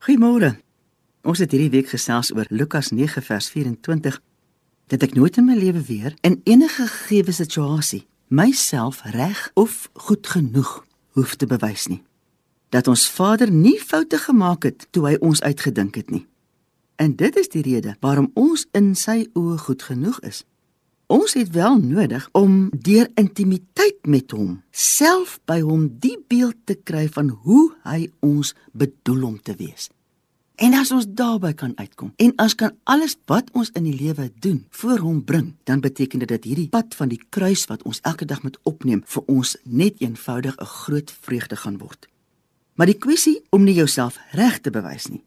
Goeiemôre. Ons het hierdie week gesels oor Lukas 9 vers 24 dat ek nooit in my lewe weer in enige gegee situasie myself reg of goed genoeg hoef te bewys nie. Dat ons Vader nie foute gemaak het toe hy ons uitgedink het nie. En dit is die rede waarom ons in sy oë goed genoeg is. Ons het wel nodig om deur intimiteit met hom self by hom die beeld te kry van hoe hy ons bedoel om te wees. En as ons daarby kan uitkom en as kan alles wat ons in die lewe doen voor hom bring, dan beteken dit dat hierdie pad van die kruis wat ons elke dag moet opneem vir ons net eenvoudig 'n groot vreugde gaan word. Maar die kwessie om nie jouself reg te bewys nie.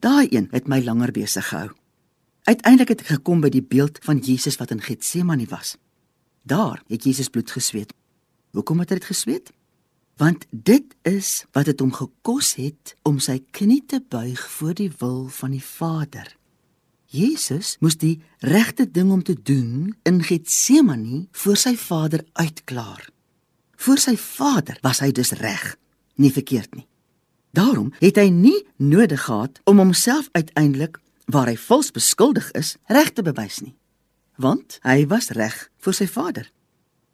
Daai een het my langer besig gehou. Uiteindelik het ek gekom by die beeld van Jesus wat in Getsemane was. Daar het Jesus bloed gesweet. Hoekom het hy dit gesweet? want dit is wat dit hom gekos het om sy knie te buig voor die wil van die Vader. Jesus moes die regte ding om te doen in Getsemane voor sy Vader uitklaar. Voor sy Vader was hy dus reg, nie verkeerd nie. Daarom het hy nie nodig gehad om homself uiteindelik waar hy vals beskuldig is reg te bewys nie, want hy was reg vir sy Vader.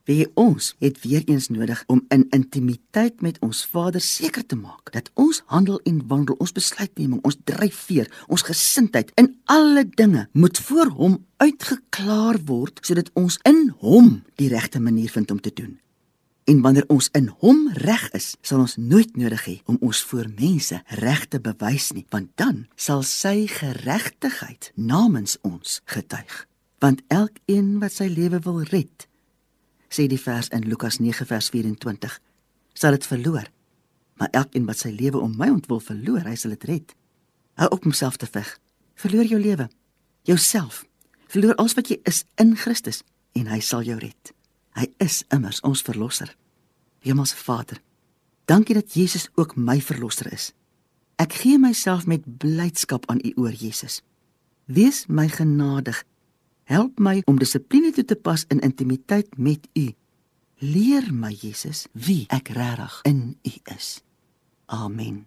Wie ons het weer eens nodig om in intimiteit met ons Vader seker te maak dat ons handel en wandel, ons besluitneming, ons dryfveer, ons gesindheid in alle dinge moet voor Hom uitgeklaar word sodat ons in Hom die regte manier vind om te doen. En wanneer ons in Hom reg is, sal ons nooit nodig hê om ons voor mense reg te bewys nie, want dan sal sy geregtigheid namens ons getuig. Want elkeen wat sy lewe wil red, sê die vers in Lukas 9 vers 24, sal dit verloor. Maar elkeen wat sy lewe om my ontwil verloor, hy sal dit red. Hou op om self te veg. Verloor jou lewe, jouself. Verloor alles wat jy is in Christus en hy sal jou red. Hy is immers ons verlosser. Hemelse Vader, dankie dat Jesus ook my verlosser is. Ek gee myself met blydskap aan U oor Jesus. Wees my genadig Help my om dissipline toe te pas in intimiteit met U. Leer my Jesus wie ek regtig in U is. Amen.